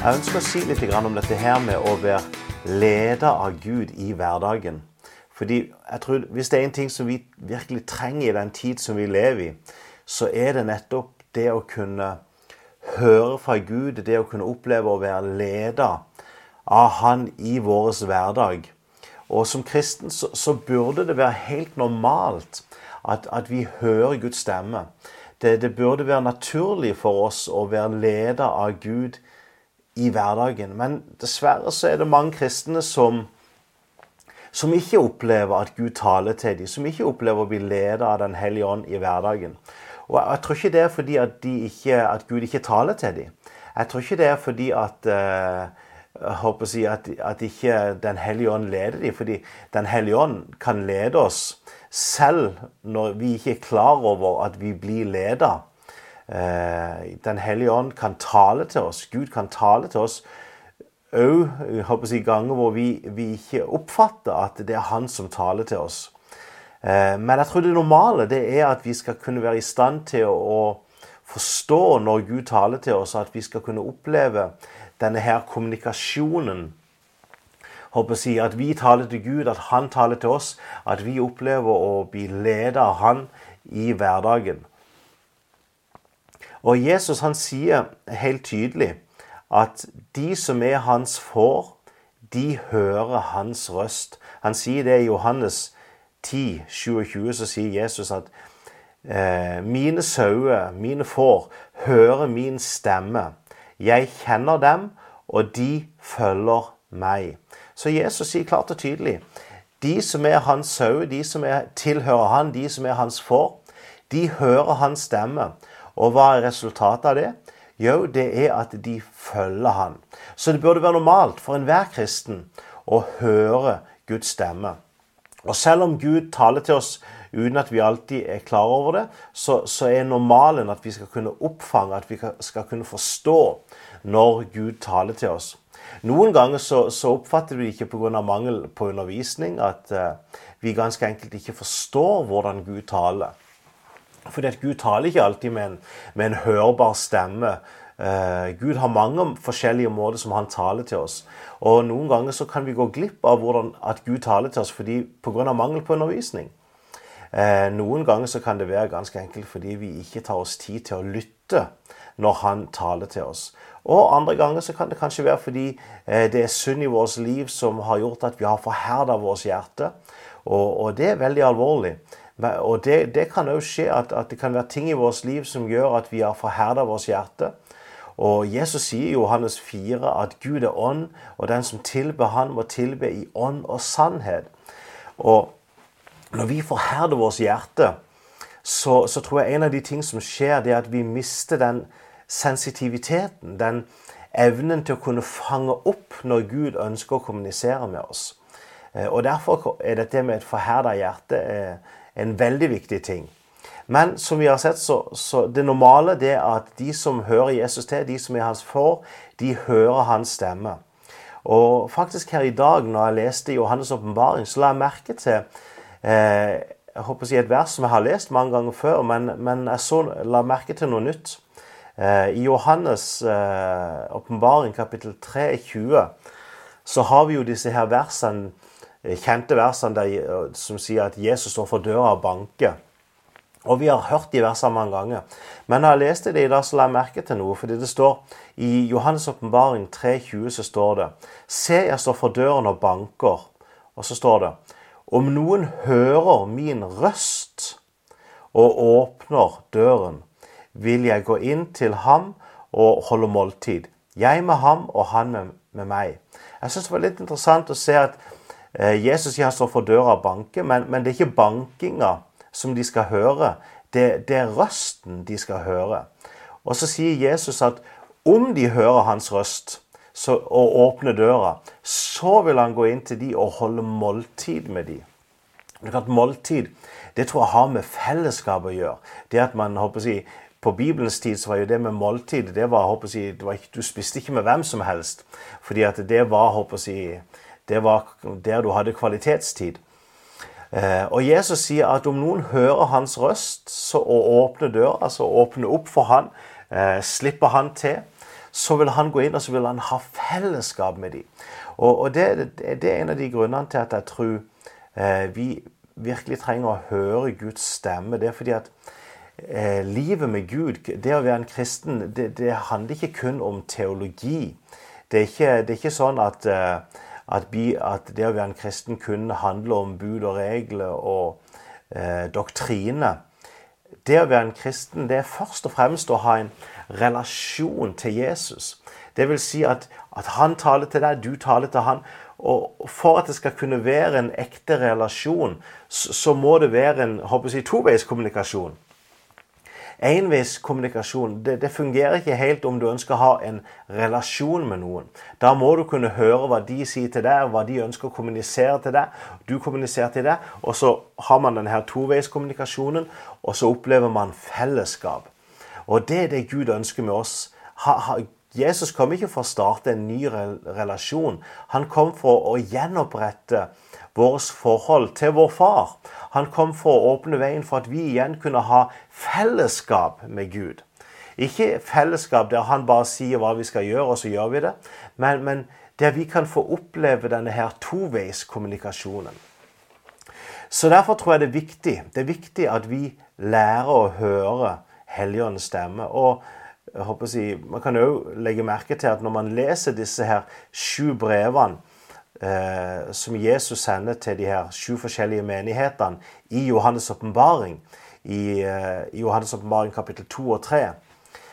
Jeg ønsker å si litt om dette her med å være leder av Gud i hverdagen. Fordi jeg tror Hvis det er en ting som vi virkelig trenger i den tid som vi lever i, så er det nettopp det å kunne høre fra Gud, det å kunne oppleve å være leder av Han i vår hverdag. Og som kristen så, så, burde det være helt normalt at, at vi hører Guds stemme. Det, det, burde være naturlig for oss å være leder av Gud i hverdagen. Men dessverre så er det mange kristne som, som ikke opplever at Gud taler til dem. Som ikke opplever å bli ledet av Den hellige ånd i hverdagen. Og Jeg tror ikke det er fordi at, ikke, at Gud ikke taler til dem. Jeg tror ikke det er fordi at uh, jeg håper å si at, at ikke Den hellige ånd leder dem. Fordi Den hellige ånd kan lede oss selv når vi ikke er klar over at vi blir ledet. Eh, Den hellige ånd kan tale til oss. Gud kan tale til oss òg si, ganger hvor vi, vi, ikke oppfatter at det er Han som taler til oss. Eh, men jeg tror det normale det er at vi skal kunne være i stand til å forstå når Gud taler til oss, at vi skal kunne oppleve denne her kommunikasjonen. Håper å si At vi taler til Gud, at Han taler til oss. At vi opplever å bli ledet av Han i hverdagen. Og Jesus han sier helt tydelig at de som er hans får, de hører hans røst. Han sier det i Johannes 10, 27, så sier Jesus at eh, mine sauer, mine får, hører min stemme. Jeg kjenner dem, og de følger meg. Så Jesus sier klart og tydelig de som er hans sauer, de som er, tilhører han, de som er hans får, de hører hans stemme. Og hva er resultatet av det? Jo, det er at de følger han. Så det burde være normalt for enhver kristen å høre Guds stemme. Og selv om Gud taler til oss uten at vi alltid er klar over det, så, så er normalen at vi skal kunne oppfange, at vi skal kunne forstå når Gud taler til oss. Noen ganger så, så oppfatter vi ikke pga. mangel på undervisning at uh, vi ganske enkelt ikke forstår hvordan Gud taler. Fordi at Gud taler ikke alltid med en, med en hørbar stemme. Uh, Gud har mange forskjellige måter som han taler til oss. Og Noen ganger så kan vi gå glipp av hvordan, at Gud taler til oss fordi pga. mangel på undervisning. Uh, noen ganger så kan det være ganske enkelt fordi vi ikke tar oss tid til å lytte når han taler til oss. Og andre ganger så kan det kanskje være fordi uh, det er synd i vårt liv som har gjort at vi har forherda vårt hjerte. Og, og det er veldig alvorlig. Og det, det kan òg skje at, at, det kan være ting i vårt liv som gjør at vi har forherda vårt hjerte. Og Jesus sier i Johannes 4 at Gud er ånd, og den som tilber Han, må tilbe i ånd og sannhet. Og når vi forherder vårt hjerte, så, så, tror jeg en av de ting som skjer, det er at vi mister den sensitiviteten. Den evnen til å kunne fange opp når Gud ønsker å kommunisere med oss. Eh, og Derfor er dette med et forherda hjerte eh, en veldig viktig ting. Men som vi har sett, så, så det normale det er at de som hører Jesus til, de som er hans for, de hører hans stemme. Og faktisk her i dag, når jeg leste Johannes' åpenbaring, så la jeg merke til eh, jeg håper å si et vers som jeg har lest mange ganger før, men, men jeg så, la merke til noe nytt. Eh, I Johannes' eh, kapittel 3, 20, så har vi jo disse her versene Eh, kjente versene der, eh, som sier at Jesus står for døra og banker. Og vi har hørt de versene mange ganger. Men når jeg leste det i dag, så la jeg merke til noe. fordi det står i Johannes' åpenbaring 3,20 så står det Se, jeg står for døren og banker. Og så står det Om noen hører min røst og åpner døren, vil jeg gå inn til ham og holde måltid. Jeg med ham og han med, med meg. Jeg syns det var litt interessant å se at Eh, Jesus sier han står for døra og banker, men, men, det er ikke bankinga som de skal høre. Det, det, er røsten de skal høre. Og så sier Jesus at om de hører hans røst så, og åpner døra, så vil han gå inn til de og holde måltid med de. Måltid det tror jeg har med fellesskap å gjøre. Det at man, håper jeg, På Bibelens tid så var jo det med måltid det var, håper jeg, det var Du spiste ikke med hvem som helst. fordi at det var håper jeg, det var der du hadde kvalitetstid. Eh, og Jesus sier at om noen hører hans røst og åpner døra, altså åpner opp for han, eh, slipper han til, så vil han gå inn og så vil han ha fellesskap med dem. Og, det, er en av de grunnene til at jeg tror eh, vi virkelig trenger å høre Guds stemme. Det er fordi at livet med Gud, det å være en kristen, det, det handler ikke kun om teologi. Det er ikke, det er ikke sånn at, at, bi, at, det å være en kristen kun handler om bud og regler og eh, doktrine. Det å være en kristen det er først og fremst å ha en relasjon til Jesus. Det vil si at, at han taler til deg, du taler til han. Og for at det skal kunne være en ekte relasjon, så, så må det være en si, toveiskommunikasjon. Enveiskommunikasjon det, det fungerer ikke helt om du ønsker å ha en relasjon med noen. Da må du kunne høre hva de sier til deg, hva de ønsker å kommunisere til deg. Du kommuniserer til deg, og så har man denne toveiskommunikasjonen, og så opplever man fellesskap. Og det er det Gud ønsker med oss. Ha, ha, Jesus kom ikke for å starte en ny relasjon. Han kom for å gjenopprette vårt forhold til vår far. Han kom for å åpne veien for at vi igjen kunne ha fellesskap med Gud. Ikke fellesskap der han bare sier hva vi skal gjøre, og så gjør vi det, men, men der vi kan få oppleve denne her toveiskommunikasjonen. Så Derfor tror jeg det er viktig Det er viktig at vi lærer å høre Helligåndens stemme. Og jeg håper å si, Man kan òg legge merke til at når man leser disse her sju brevene eh, som Jesus sender til de her sju forskjellige menighetene i Johannes' åpenbaring, i, eh, i Johannes' åpenbaring kapittel 2 og 3,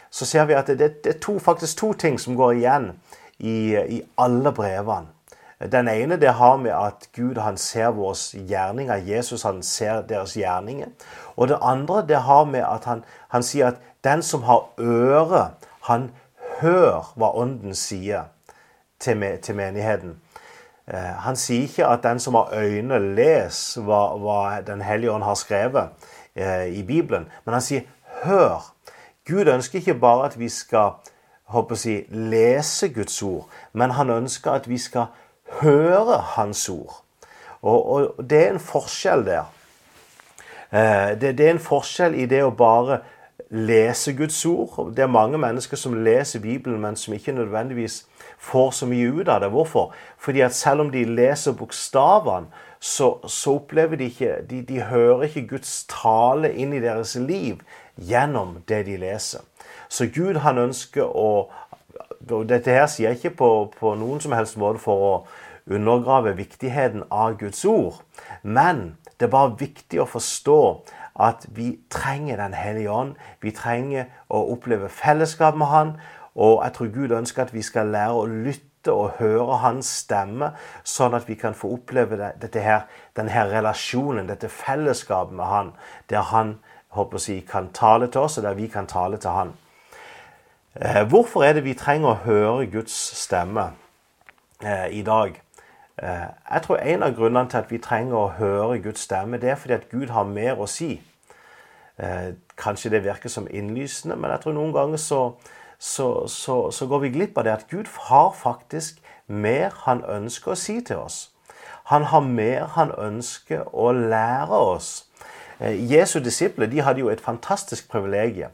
så ser vi at det, det er to, faktisk to ting som går igjen i, i alle brevene. Den ene det har med at Gud han ser våre gjerninger. Jesus han ser deres gjerninger. Og det andre det har med at han, han sier at den som har øre, han hører hva Ånden sier til, menigheten. Eh, han sier ikke at den som har øyne, leser hva, hva Den hellige ånd har skrevet eh, i Bibelen. Men han sier 'hør'. Gud ønsker ikke bare at vi skal håper jeg, lese Guds ord, men han ønsker at vi skal høre Hans ord. Og, og det er en forskjell der. Eh, det, det, er en forskjell i det å bare lese Guds ord. Det er mange mennesker som leser Bibelen, men som ikke nødvendigvis får så mye ut av det. Hvorfor? Fordi at selv om de leser bokstavene, så, så opplever de ikke de, de hører ikke Guds tale inn i deres liv gjennom det de leser. Så Gud han ønsker å og Dette her sier jeg ikke på, på noen som helst måte for å undergrave viktigheten av Guds ord. Men det er bare viktig å forstå at vi trenger Den hellige ånd. Vi trenger å oppleve fellesskap med Han. Og jeg tror Gud ønsker at vi skal lære å lytte og høre Hans stemme, sånn at vi kan få oppleve her, denne relasjonen, dette fellesskapet med Han, der Han håper å si, kan tale til oss, og der vi kan tale til Han. Eh, hvorfor er det vi trenger å høre Guds stemme eh, i dag? Eh, jeg tror En av grunnene til at vi trenger å høre Guds stemme, det er fordi at Gud har mer å si. Eh, kanskje det virker som innlysende, men jeg tror noen ganger så, så, så, så går vi glipp av det at Gud har faktisk mer han ønsker å si til oss. Han har mer han ønsker å lære oss. Eh, Jesu disipler de hadde jo et fantastisk privilegium.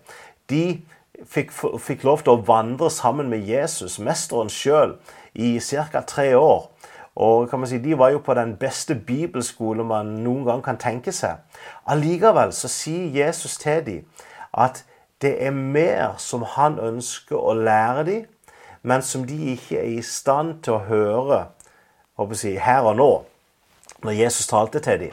De fikk, fikk lov til å vandre sammen med Jesus, mesteren sjøl, i ca. tre år. Og kan man si, De var jo på den beste bibelskole man noen gang kan tenke seg. Allikevel så sier Jesus til dem at det er mer som han ønsker å lære dem, men som de ikke er i stand til å høre jeg, her og nå, når Jesus talte til dem.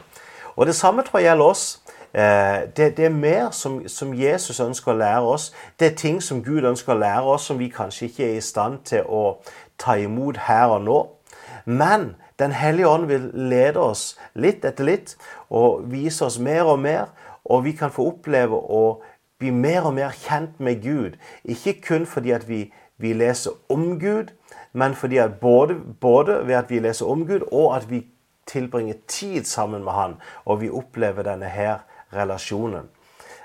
Og Det samme tror jeg gjelder oss. Eh, det, det, er mer som, som, Jesus ønsker å lære oss. Det er ting som Gud ønsker å lære oss, som vi kanskje ikke er i stand til å ta imot her og nå. Men Den hellige ånd vil lede oss litt etter litt og vise oss mer og mer. Og vi kan få oppleve å bli mer og mer kjent med Gud. Ikke kun fordi at vi, vi leser om Gud, men fordi at både, både, ved at vi leser om Gud, og at vi tilbringer tid sammen med Han, og vi opplever denne her relasjonen.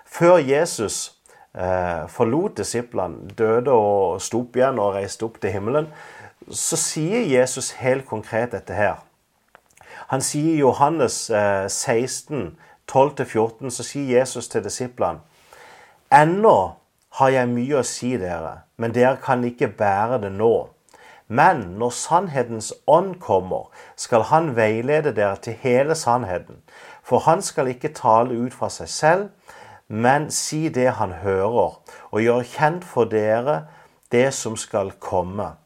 Før Jesus eh, forlot disiplene, døde og sto opp igjen og reiste opp til himmelen, så sier Jesus helt konkret dette her. Han sier i Johannes 16, 12-14, så sier Jesus til disiplene Ennå har jeg mye å si dere, men dere kan ikke bære det nå. Men når sannhetens ånd kommer, skal han veilede dere til hele sannheten. For han skal ikke tale ut fra seg selv, men si det han hører, og gjøre kjent for dere det som skal komme.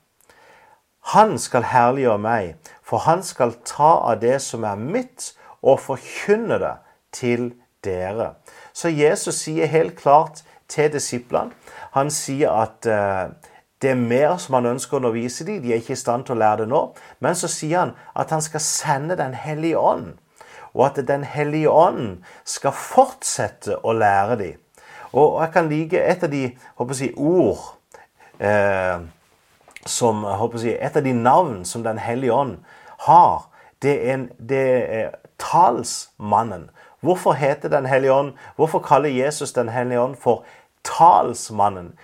Han skal herliggjøre meg, for han skal ta av det som er mitt, og forkynne det til dere. Så Jesus sier helt klart til disiplene Han sier at uh, det er mer som han ønsker å undervise dem. De er ikke i stand til å lære det nå. Men så sier han at han skal sende Den hellige ånd. Og at Den hellige ånd skal fortsette å lære dem. Og jeg kan like et av de jeg, ord eh, som jeg, Et av de navn som Den hellige ånd har, det er, en, det er talsmannen. Hvorfor heter Den hellige ånd Hvorfor kaller Jesus Den hellige ånd for talsmannen?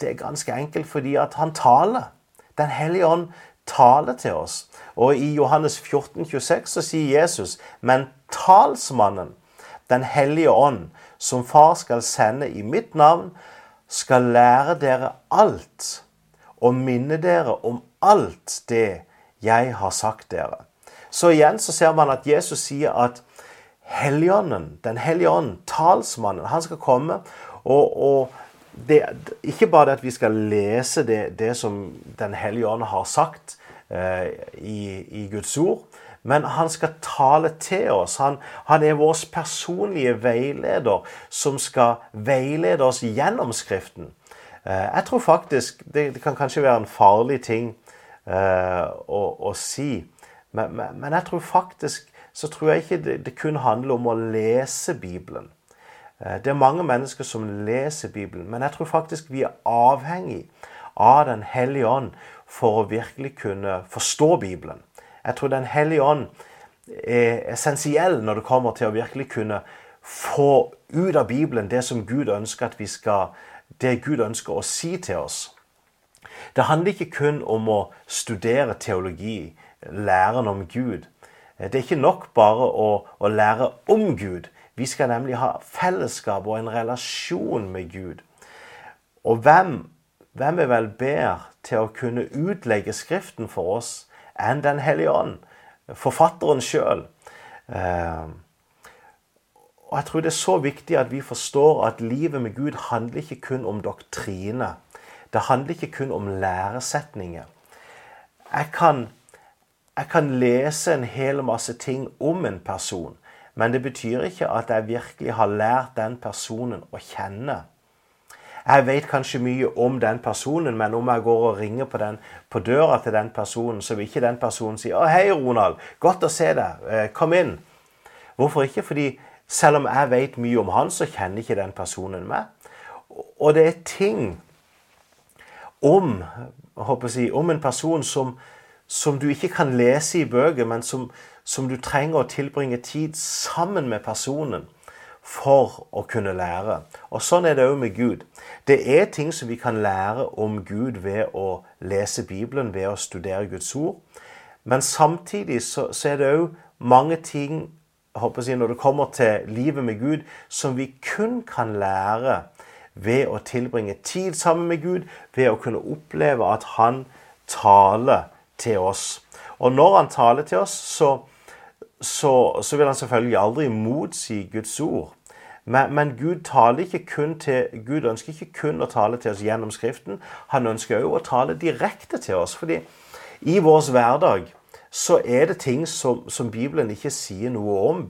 Det er ganske enkelt fordi at han taler. Den hellige ånd taler til oss. Og i Johannes 14, 26 så sier Jesus, men talsmannen, Den hellige ånd, som far skal sende i mitt navn, skal lære dere alt og minne dere om alt det jeg har sagt dere. Så igjen så ser man at Jesus sier at Helligånden, Den hellige ånd, talsmannen, han skal komme. Og, og det, ikke bare det at vi skal lese det, det som Den hellige ånd har sagt eh, i, i, Guds ord, men han skal tale til oss. Han, han, er vår personlige veileder som skal veilede oss gjennom Skriften. Eh, jeg tror faktisk det, det, kan kanskje være en farlig ting eh, å, å, si, men, men, men jeg tror faktisk så tror jeg ikke det, det kun handler om å lese Bibelen. Eh, det er mange mennesker som leser Bibelen, men jeg tror faktisk vi er avhengig av Den hellige ånd for å virkelig kunne forstå Bibelen. Jeg tror Den hellige ånd er essensiell når det kommer til å virkelig kunne få ut av Bibelen det som Gud ønsker at vi skal, det Gud ønsker å si til oss. Det handler ikke kun om å studere teologi, læren om Gud. Det er ikke nok bare å, å lære om Gud. Vi skal nemlig ha fellesskap og en relasjon med Gud. Og hvem, hvem er vel bedre til å kunne utlegge Skriften for oss enn Den hellige ånd? Forfatteren sjøl. Og jeg tror det er så viktig at vi forstår at livet med Gud handler ikke kun om doktrine. Det handler ikke kun om læresetninger. Jeg kan jeg kan lese en hel masse ting om en person, men det betyr ikke at jeg virkelig har lært den personen å kjenne. Jeg vet kanskje mye om den personen, men om jeg går og ringer på, den, på døra til den personen, så vil ikke den personen si 'Å, hei, Ronald. Godt å se deg. Eh, kom inn.' Hvorfor ikke? Fordi selv om jeg vet mye om han, så kjenner ikke den personen meg. Og det er ting om, jeg, om en person som, som du ikke kan lese i bøker, men som, som du trenger å tilbringe tid sammen med personen for å kunne lære. Og Sånn er det òg med Gud. Det er ting som vi kan lære om Gud ved å lese Bibelen, ved å studere Guds ord. Men samtidig så, så er det òg mange ting jeg, når det kommer til livet med Gud, som vi kun kan lære ved å tilbringe tid sammen med Gud, ved å kunne oppleve at Han taler til oss. Og når han taler til oss, så, så, så vil han selvfølgelig aldri motsi Guds ord. Men, men, Gud til, Gud ønsker ikke kun å tale til oss gjennom Skriften. Han ønsker òg å tale direkte til oss. fordi i vår hverdag så er det ting som, som Bibelen ikke sier noe om.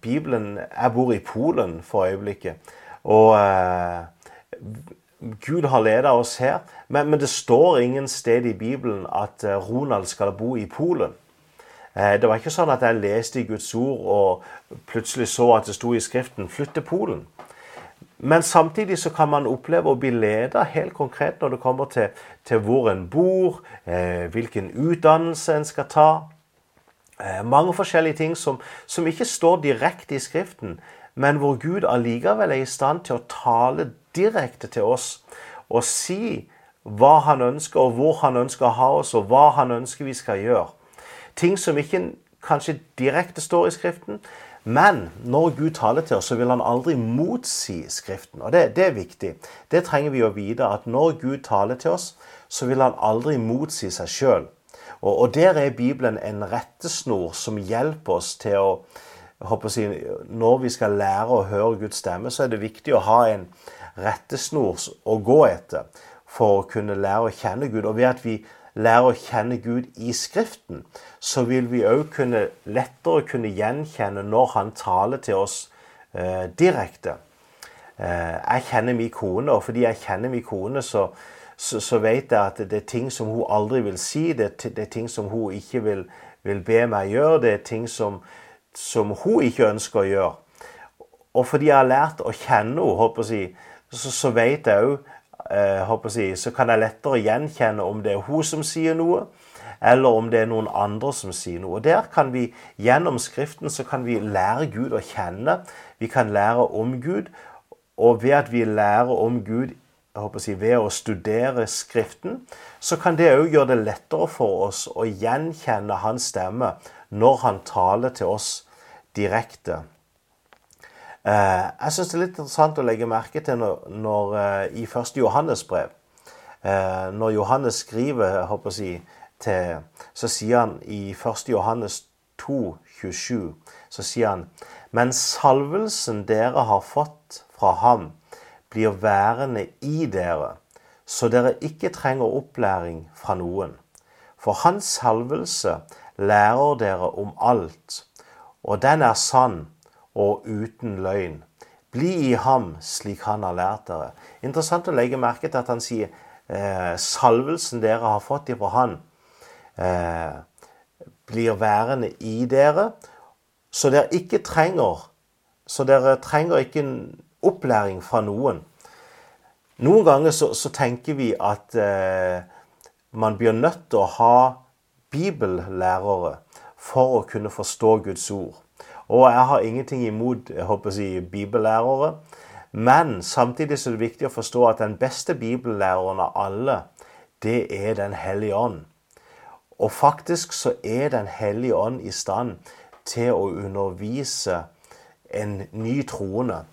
Bibelen Jeg bor i Polen for øyeblikket. Og eh, Gud har ledet oss her, men, men, det står ingen sted i Bibelen at eh, Ronald skal bo i Polen. Eh, det var ikke sånn at jeg leste i Guds ord og plutselig så at det sto i Skriften 'flytt til Polen'. Men samtidig så kan man oppleve å bli leda helt konkret når det kommer til, til hvor en bor, eh, hvilken utdannelse en skal ta. Eh, mange forskjellige ting som, som ikke står direkte i Skriften, men hvor Gud allikevel er i stand til å tale direkte til oss og si hva han ønsker, og hvor han ønsker å ha oss, og hva han ønsker vi skal gjøre. Ting som ikke kanskje direkte står i Skriften, Men når Gud taler til oss, så vil han aldri motsi Skriften. Og det, det, er viktig. Det trenger vi å vite, at når Gud taler til oss, så vil han aldri motsi seg sjøl. Og, og, der er Bibelen en rettesnor som hjelper oss til å si, Når vi skal lære å høre Guds stemme, så er det viktig å ha en rettesnor å gå etter for å kunne lære å kjenne Gud. Og ved at vi lærer å kjenne Gud i Skriften, så vil vi òg kunne lettere kunne gjenkjenne når Han taler til oss eh, direkte. Eh, jeg kjenner min kone, og fordi jeg kjenner min kone, så, så, så, vet jeg at det er ting som hun aldri vil si, det, det er ting som hun ikke vil, vil, be meg gjøre, det er ting som, som hun ikke ønsker å gjøre. Og fordi jeg har lært å kjenne henne, så, så vet jeg òg eh, så kan jeg lettere gjenkjenne om det er hun som sier noe, eller om det er noen andre som sier noe. Og Der kan vi gjennom Skriften så kan vi lære Gud å kjenne. Vi kan lære om Gud. Og ved at vi lærer om Gud jeg ved å studere Skriften, så kan det òg gjøre det lettere for oss å gjenkjenne hans stemme når han taler til oss direkte. Eh, jeg syns det er litt interessant å legge merke til når, når eh, i første Johannes brev eh, Når Johannes skriver, jeg håper å si, til, så sier han i 1. Johannes 2, 27, så sier han Men salvelsen dere har fått fra ham, blir værende i dere, så dere ikke trenger opplæring fra noen. For hans salvelse lærer dere om alt, og den er sann og uten løgn. Bli i ham slik han har lært dere. Interessant å legge merke til at han sier eh, salvelsen dere har fått ifra han, eh, blir værende i dere, så dere ikke trenger så dere trenger ikke en opplæring fra noen. Noen ganger så, så tenker vi at eh, man blir nødt til å ha bibellærere for å kunne forstå Guds ord. Og jeg har ingenting imot jeg håper å si, bibellærere. Men samtidig er det viktig å forstå at den beste bibellæreren av alle, det er Den hellige ånd. Og faktisk så er Den hellige ånd i stand til å undervise en ny troende.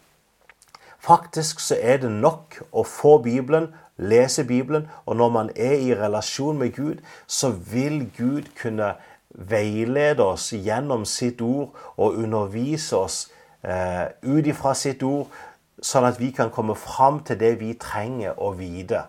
Faktisk så er det nok å få Bibelen, lese Bibelen, og når man er i relasjon med Gud, så vil Gud kunne veilede oss gjennom sitt ord og undervise oss eh, ut ifra sitt ord, sånn at vi kan komme fram til det vi trenger å vite.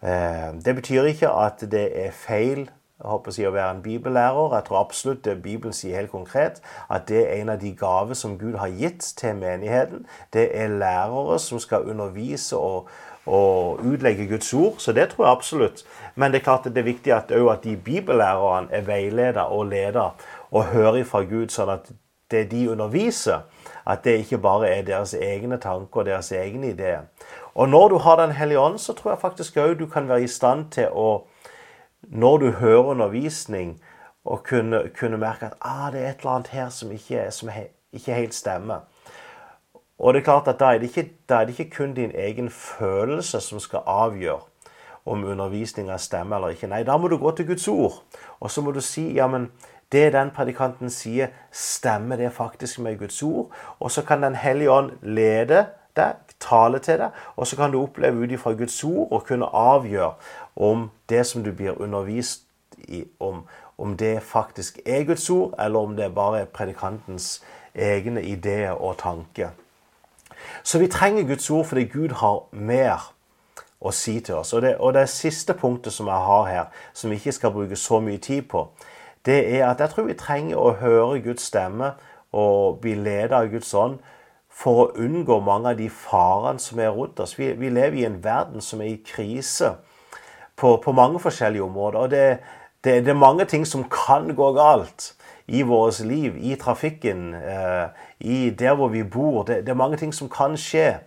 Eh, det betyr ikke at det er feil jeg håper å, si, å være en bibellærer. Jeg tror absolutt det Bibelen sier helt konkret, at det er en av de gaver som Gud har gitt til menigheten. Det er lærere som skal undervise og, og utlegge Guds ord. Så det tror jeg absolutt. Men det er klart det er viktig at, at de bibellærerne er veileder og leder og hører fra Gud, sånn at det de underviser, at det ikke bare er deres egne tanker og deres egne ideer. Og når du har Den hellige ånd, så tror jeg faktisk òg du kan være i stand til å, når du hører undervisning, å kunne, kunne merke at ah, det er et eller annet her som ikke, som ikke helt stemmer. Og det er klart at da er det, ikke, er det ikke kun din egen følelse som skal avgjøre om undervisninga stemmer eller ikke. Nei, da må du gå til Guds ord. Og så må du si ja, men det den predikanten sier, stemmer det faktisk med Guds ord? Og så kan Den hellige ånd lede deg, tale til deg, og så kan du oppleve ut ifra Guds ord og kunne avgjøre om det som du blir undervist i, om, om det faktisk er Guds ord, eller om det bare er predikantens egne ideer og tanker. Så vi trenger Guds ord fordi Gud har mer å si til oss. Og det, og det siste punktet som jeg har her, som vi ikke skal bruke så mye tid på, det er at jeg tror vi trenger å høre Guds stemme og bli ledet av Guds ånd for å unngå mange av de farene som er rundt oss. Vi, vi lever i en verden som er i krise på, på mange forskjellige områder. og det, det, det, er mange ting som kan gå galt i vårt liv, i trafikken, eh, i der hvor vi bor. Det, det, er mange ting som kan skje.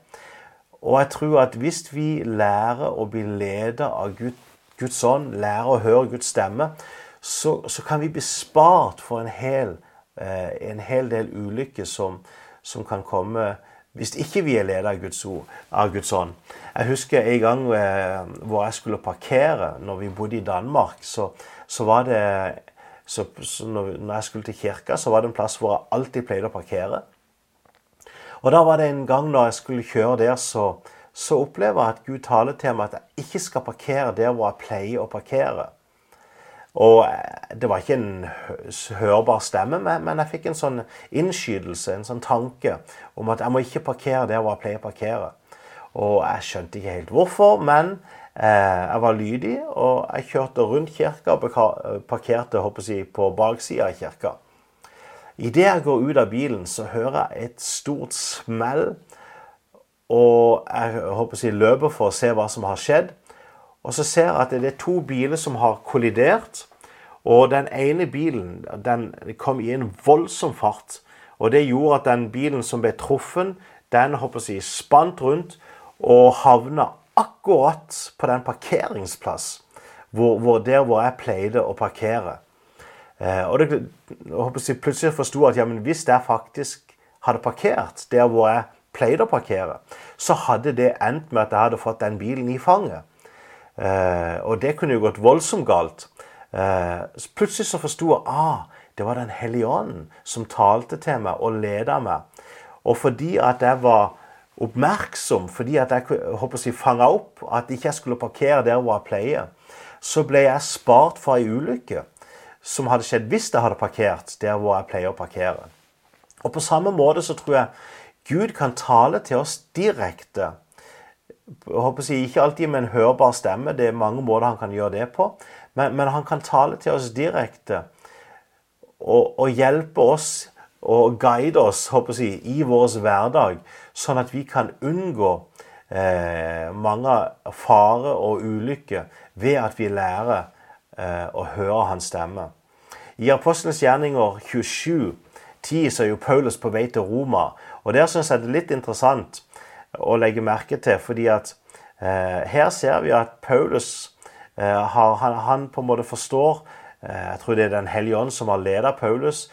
Og jeg tror at hvis vi lærer å bli ledet av Gud, Guds ånd, lærer å høre Guds stemme, så, så kan vi bli spart for en hel, eh, en hel del ulykker som, som, kan komme hvis ikke vi er ledet av Guds, ord, av Guds ånd. Jeg husker en gang eh, hvor jeg skulle parkere når vi bodde i Danmark. Så, så var det Så, så når, når jeg skulle til kirka, så var det en plass hvor jeg alltid pleide å parkere. Og da var det en gang når jeg skulle kjøre der, så, så opplever jeg at Gud taler til meg at jeg ikke skal parkere der hvor jeg pleier å parkere. Og eh, det var ikke en hørbar stemme, men jeg fikk en sånn innskytelse, en sånn tanke, om at jeg må ikke parkere der hvor jeg pleier å parkere. Og jeg skjønte ikke helt hvorfor, men jeg var lydig, og jeg kjørte rundt kirka og parkerte jeg, på baksida av kirka. Idet jeg går ut av bilen, så hører jeg et stort smell. Og jeg håper jeg, løper for å se hva som har skjedd. Og så ser jeg at det er to biler som har kollidert. Og den ene bilen den kom i en voldsom fart. Og det gjorde at den bilen som ble truffet, den håper jeg, spant rundt og havna akkurat på den parkeringsplass hvor, hvor der hvor jeg pleide å parkere. Eh, og det, jeg plutselig forsto at ja, hvis jeg faktisk hadde parkert der hvor jeg pleide å parkere, så hadde det endt med at jeg hadde fått den bilen i fanget. Eh, og det kunne jo gått voldsomt galt. Eh, plutselig så forsto jeg ah, det var Den hellige ånden som talte til meg og leda meg. Og fordi at jeg var oppmerksom, fordi at jeg håper å fanga opp at ikke jeg skulle parkere der hvor jeg pleier, så ble jeg spart for ei ulykke som hadde skjedd hvis jeg hadde parkert der hvor jeg pleier å parkere. Og På samme måte så tror jeg Gud kan tale til oss direkte. Jeg håper å Ikke alltid med en hørbar stemme, det er mange måter han kan gjøre det på. Men, men han kan tale til oss direkte og, og hjelpe oss og guide oss håper jeg, i vår hverdag, sånn at vi kan unngå eh, mange farer og ulykker ved at vi lærer Eh, å høre hans stemme. I Apostelens gjerninger 27, 10, så er jo Paulus på vei til Roma. Og Der syns jeg det er litt interessant å legge merke til, fordi at eh, her ser vi at Paulus eh, har, han, han, på en måte forstår eh, Jeg tror det er Den hellige ånd som har ledet Paulus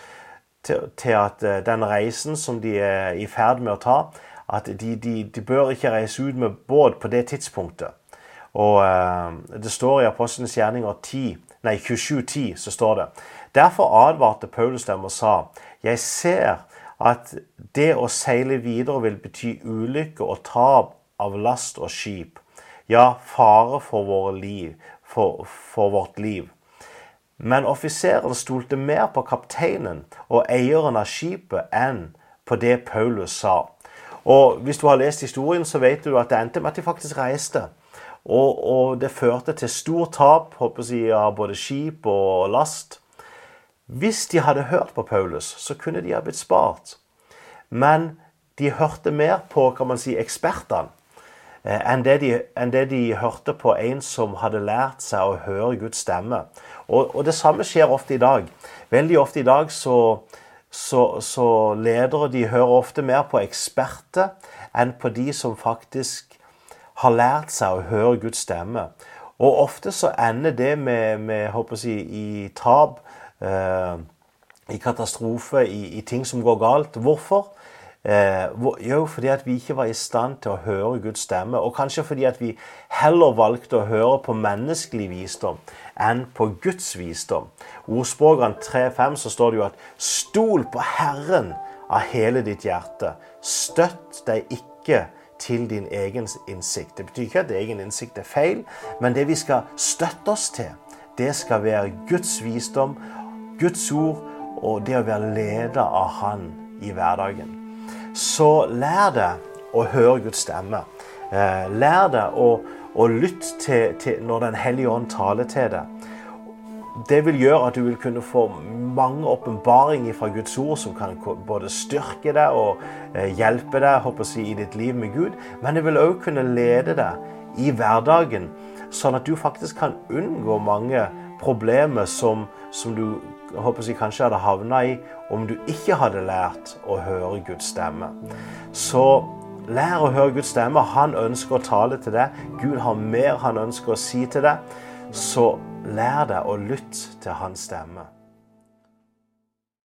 til, til at eh, den reisen som de er i ferd med å ta, at de, de, de bør ikke reise ut med båt på det tidspunktet. Og eh, Det står i Apostlenes gjerninger 10, nei 27,10 så står det Derfor advarte Paulus dem og sa Jeg ser at det å seile videre vil bety ulykke og tap av last og skip. Ja, fare for, liv, for, for vårt liv. Men offiseren stolte mer på kapteinen og eieren av skipet enn på det Paulus sa. Og Hvis du har lest historien, så vet du at det endte med at de faktisk reiste. Og, og det førte til stort tap jeg, av både skip og last. Hvis de hadde hørt på Paulus, så kunne de ha blitt spart. Men de hørte mer på kan man si, ekspertene enn det, de, enn det de hørte på en som hadde lært seg å høre Guds stemme. Og, og det samme skjer ofte i dag. Veldig ofte i dag så, så, så ledere de hører ofte mer på eksperter enn på de som faktisk har lært seg å høre Guds stemme. Og ofte så ender det med, med håper jeg, i tap, eh, i katastrofe, i, i, ting som går galt. Hvorfor? Eh, hvor, jo, fordi at vi ikke var i stand til å høre Guds stemme. Og kanskje fordi at vi heller valgte å høre på menneskelig visdom enn på Guds visdom. Ordspråkene 3.5 så står det jo at 'stol på Herren av hele ditt hjerte'. Støtt deg ikke til din egen innsikt. Det betyr ikke at egen innsikt er feil, men det vi skal støtte oss til, det skal være Guds visdom, Guds ord og det å være leder av Han i hverdagen. Så lær deg å høre Guds stemme. Eh, lær deg å, å lytte til, til når Den hellige ånd taler til deg det vil gjøre at du vil kunne få mange åpenbaringer fra Guds ord som kan både styrke deg og eh, hjelpe deg håper jeg, i ditt liv med Gud. Men det vil òg kunne lede deg i hverdagen, sånn at du faktisk kan unngå mange problemer som, som du håper jeg, kanskje hadde havna i om du ikke hadde lært å høre Guds stemme. Så lær å høre Guds stemme. Han ønsker å tale til deg. Gud har mer han ønsker å si til deg. Så lær deg å lytte til hans stemme.